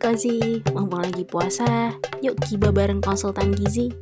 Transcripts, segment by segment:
Kozi, mumpung lagi puasa, yuk kiba bareng konsultan gizi.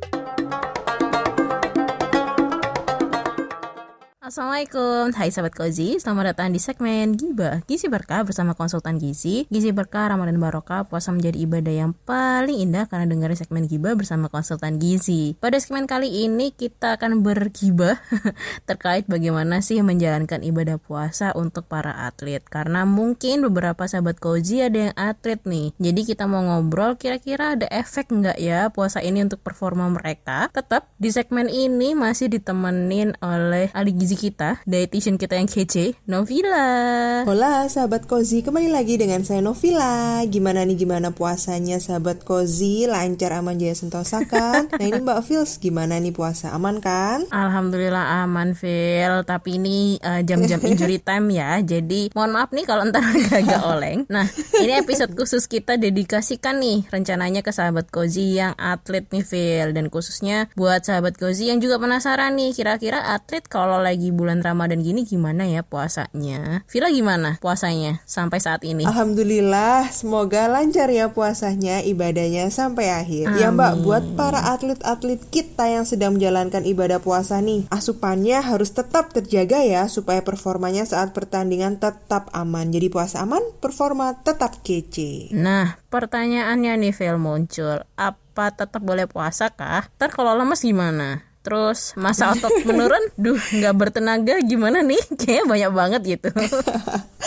Assalamualaikum, hai sahabat Kozi, selamat datang di segmen Giba Gizi Berkah bersama konsultan Gizi. Gizi Berkah Ramadan Barokah, puasa menjadi ibadah yang paling indah karena dengerin segmen Giba bersama konsultan Gizi. Pada segmen kali ini kita akan bergibah terkait bagaimana sih menjalankan ibadah puasa untuk para atlet. Karena mungkin beberapa sahabat Kozi ada yang atlet nih. Jadi kita mau ngobrol kira-kira ada efek nggak ya puasa ini untuk performa mereka. Tetap di segmen ini masih ditemenin oleh ahli gizi kita, dietitian kita yang kece, Novila. Hola sahabat Kozi, kembali lagi dengan saya Novila. Gimana nih gimana puasanya sahabat Kozi? Lancar aman jaya sentosa kan? nah ini Mbak Fils, gimana nih puasa? Aman kan? Alhamdulillah aman Phil, tapi ini uh, jam-jam injury time ya. Jadi mohon maaf nih kalau ntar agak oleng. Nah, ini episode khusus kita dedikasikan nih rencananya ke sahabat Kozi yang atlet nih Phil dan khususnya buat sahabat Kozi yang juga penasaran nih kira-kira atlet kalau lagi bulan Ramadan gini gimana ya puasanya? Vila gimana puasanya sampai saat ini? Alhamdulillah, semoga lancar ya puasanya, ibadahnya sampai akhir. Amin. Ya Mbak, buat para atlet-atlet kita yang sedang menjalankan ibadah puasa nih, asupannya harus tetap terjaga ya supaya performanya saat pertandingan tetap aman. Jadi puasa aman, performa tetap kece. Nah, pertanyaannya nih Phil muncul, apa tetap boleh puasa kah? Ntar kalau lemes gimana? Terus masa otot menurun, duh nggak bertenaga gimana nih? Kayaknya banyak banget gitu.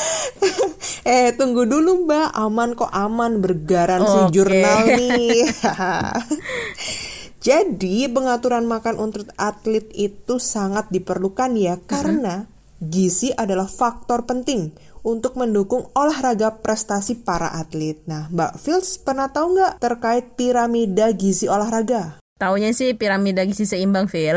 eh tunggu dulu mbak, aman kok aman bergaransi okay. jurnal nih. Jadi pengaturan makan untuk atlet itu sangat diperlukan ya karena gizi adalah faktor penting untuk mendukung olahraga prestasi para atlet. Nah, Mbak Fils pernah tahu nggak terkait piramida gizi olahraga? Taunya sih piramida gizi seimbang, Phil.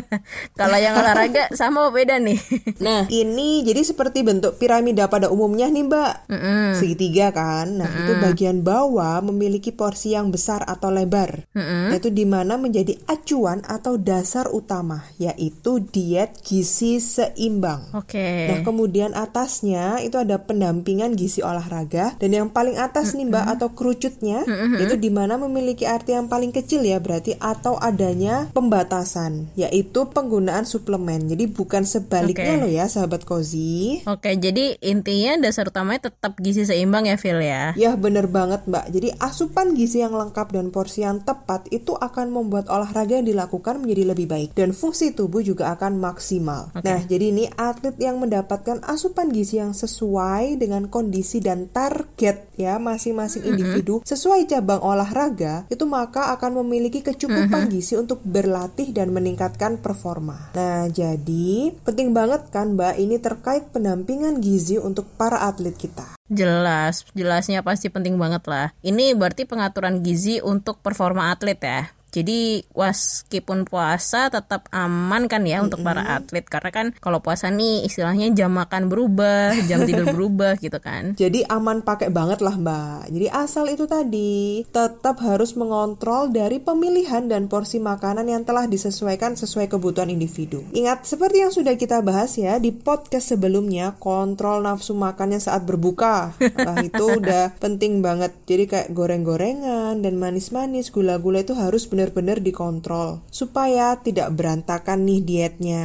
Kalau yang olahraga sama beda nih? nah, ini jadi seperti bentuk piramida pada umumnya nih, Mbak. Mm -mm. Segitiga kan. Nah, mm -mm. itu bagian bawah memiliki porsi yang besar atau lebar. Mm -mm. Yaitu di mana menjadi acuan atau dasar utama, yaitu diet gizi seimbang. Oke. Okay. Nah, kemudian atasnya itu ada pendampingan gizi olahraga dan yang paling atas mm -mm. nih, Mbak, atau kerucutnya mm -hmm. itu di mana memiliki arti yang paling kecil ya, berarti atau adanya pembatasan yaitu penggunaan suplemen. Jadi bukan sebaliknya okay. loh ya sahabat Kozi. Oke, okay, jadi intinya dasar utamanya tetap gizi seimbang ya Phil ya. Ya bener banget Mbak. Jadi asupan gizi yang lengkap dan porsi yang tepat itu akan membuat olahraga yang dilakukan menjadi lebih baik dan fungsi tubuh juga akan maksimal. Okay. Nah, jadi ini atlet yang mendapatkan asupan gizi yang sesuai dengan kondisi dan target ya masing-masing individu mm -hmm. sesuai cabang olahraga itu maka akan memiliki kecukupan kecukupan gizi untuk berlatih dan meningkatkan performa. Nah, jadi penting banget kan Mbak ini terkait pendampingan gizi untuk para atlet kita. Jelas, jelasnya pasti penting banget lah. Ini berarti pengaturan gizi untuk performa atlet ya. Jadi meskipun puasa tetap aman kan ya mm -hmm. untuk para atlet karena kan kalau puasa nih istilahnya jam makan berubah, jam tidur berubah gitu kan. Jadi aman pakai banget lah Mbak. Jadi asal itu tadi tetap harus mengontrol dari pemilihan dan porsi makanan yang telah disesuaikan sesuai kebutuhan individu. Ingat seperti yang sudah kita bahas ya di podcast sebelumnya, kontrol nafsu makannya saat berbuka. Nah, itu udah penting banget. Jadi kayak goreng-gorengan dan manis-manis, gula-gula itu harus benar benar-benar dikontrol supaya tidak berantakan nih dietnya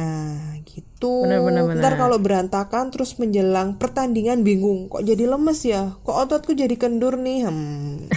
gitu Bener, bener, bener. Ntar kalau berantakan terus menjelang pertandingan bingung, kok jadi lemes ya? Kok ototku jadi kendur nih? Hmm.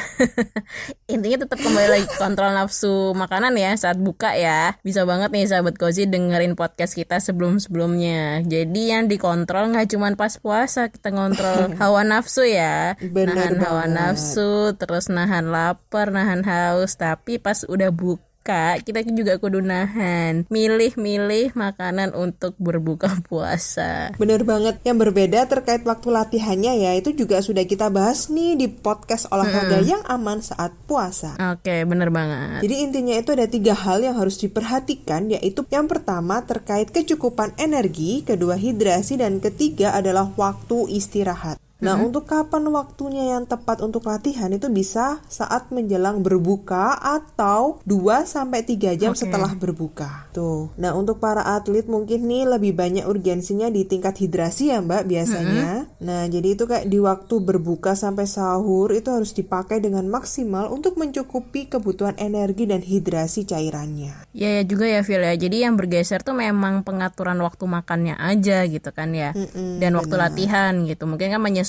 Intinya tetap kembali lagi kontrol nafsu makanan ya saat buka ya. Bisa banget nih sahabat Kozi dengerin podcast kita sebelum-sebelumnya. Jadi yang dikontrol nggak cuma pas puasa, kita ngontrol hawa nafsu ya. Bener nahan banget. hawa nafsu, terus nahan lapar, nahan haus. Tapi pas udah buka Kak, kita juga kudu nahan milih-milih makanan untuk berbuka puasa. Bener banget. Yang berbeda terkait waktu latihannya ya, itu juga sudah kita bahas nih di podcast olahraga hmm. yang aman saat puasa. Oke, okay, bener banget. Jadi intinya itu ada tiga hal yang harus diperhatikan, yaitu yang pertama terkait kecukupan energi, kedua hidrasi, dan ketiga adalah waktu istirahat. Nah, hmm. untuk kapan waktunya yang tepat untuk latihan itu bisa saat menjelang berbuka atau 2 sampai 3 jam okay. setelah berbuka. Tuh. Nah, untuk para atlet mungkin nih lebih banyak urgensinya di tingkat hidrasi ya, Mbak, biasanya. Hmm. Nah, jadi itu kayak di waktu berbuka sampai sahur itu harus dipakai dengan maksimal untuk mencukupi kebutuhan energi dan hidrasi cairannya. Ya, ya juga ya, Phil ya. Jadi yang bergeser tuh memang pengaturan waktu makannya aja gitu kan ya. Mm -mm, dan waktu benar. latihan gitu. Mungkin kan menyesuaikan.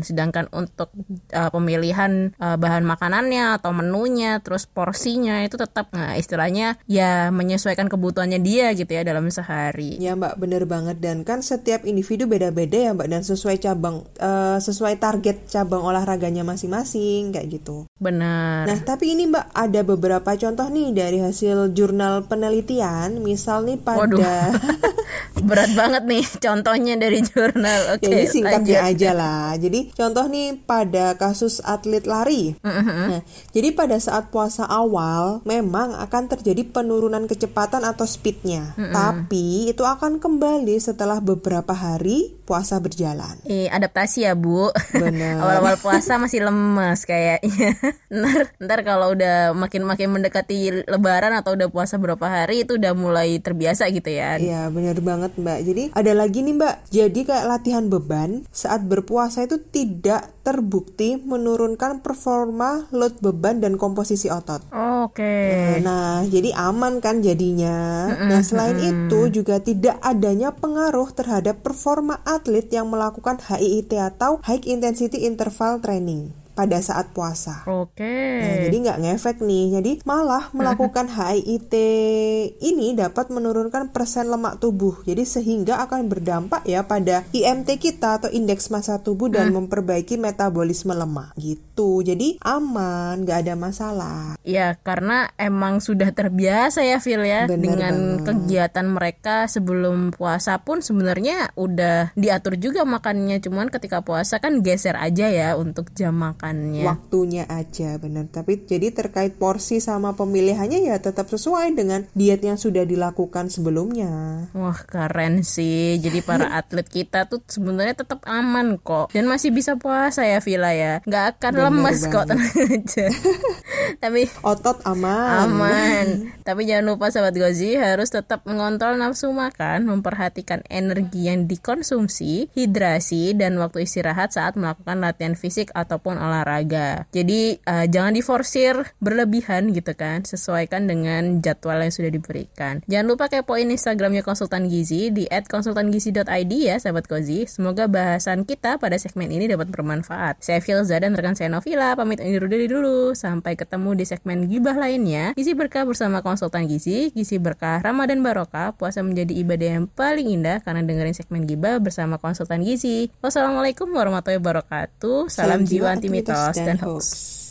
Sedangkan untuk uh, pemilihan uh, bahan makanannya atau menunya, terus porsinya itu tetap nah, istilahnya ya menyesuaikan kebutuhannya dia gitu ya dalam sehari. Ya Mbak, bener banget dan kan setiap individu beda-beda ya Mbak dan sesuai cabang uh, sesuai target cabang olahraganya masing-masing kayak gitu. Benar. Nah, tapi ini Mbak ada beberapa contoh nih dari hasil jurnal penelitian, misal nih pada berat banget nih contohnya dari jurnal. Oke. Okay, Jadi singkatnya lanjut. aja lah. Jadi contoh nih pada kasus atlet lari. Uh-huh. Nah, jadi pada saat puasa awal memang akan terjadi penurunan kecepatan atau speednya. Uh-huh. Tapi itu akan kembali setelah beberapa hari puasa berjalan. Eh, adaptasi ya Bu. Benar. Awal-awal puasa masih lemes kayaknya. ntar, ntar kalau udah makin-makin mendekati Lebaran atau udah puasa berapa hari itu udah mulai terbiasa gitu ya. Iya benar banget Mbak. Jadi ada lagi nih Mbak. Jadi kayak latihan beban saat berpuasa itu tidak terbukti menurunkan performa load beban dan komposisi otot. Oh, Oke. Okay. Nah, jadi aman kan jadinya. Nah, selain itu juga tidak adanya pengaruh terhadap performa atlet yang melakukan HIIT atau High Intensity Interval Training pada saat puasa. Oke. Okay. Nah, jadi nggak ngefek nih. Jadi malah melakukan HIIT ini dapat menurunkan persen lemak tubuh. Jadi sehingga akan berdampak ya pada IMT kita atau indeks massa tubuh dan hmm. memperbaiki metabolisme lemak gitu. Jadi aman, nggak ada masalah. Ya karena emang sudah terbiasa ya Phil ya Bener dengan banget. kegiatan mereka sebelum puasa pun sebenarnya udah diatur juga makannya. Cuman ketika puasa kan geser aja ya untuk jam makan makannya. Waktunya aja benar. Tapi jadi terkait porsi sama pemilihannya ya tetap sesuai dengan diet yang sudah dilakukan sebelumnya. Wah keren sih. Jadi para atlet kita tuh sebenarnya tetap aman kok dan masih bisa puasa ya Vila ya. Nggak akan bener lemes banget. kok tenang aja. Tapi otot aman. Aman. Tapi jangan lupa sahabat Gozi harus tetap mengontrol nafsu makan, memperhatikan energi yang dikonsumsi, hidrasi dan waktu istirahat saat melakukan latihan fisik ataupun olahraga olahraga. Jadi uh, jangan diforsir berlebihan gitu kan, sesuaikan dengan jadwal yang sudah diberikan. Jangan lupa kepoin Instagramnya Konsultan Gizi di @konsultangizi.id ya sahabat Kozi. Semoga bahasan kita pada segmen ini dapat bermanfaat. Saya Filza dan rekan saya Novila pamit undur diri dulu. Sampai ketemu di segmen gibah lainnya. Gizi berkah bersama Konsultan Gizi, Gizi berkah Ramadan Barokah, puasa menjadi ibadah yang paling indah karena dengerin segmen gibah bersama Konsultan Gizi. Wassalamualaikum warahmatullahi wabarakatuh. Salam, Salam jiwa anti Peter, Peter Stanhopes. Stanhopes.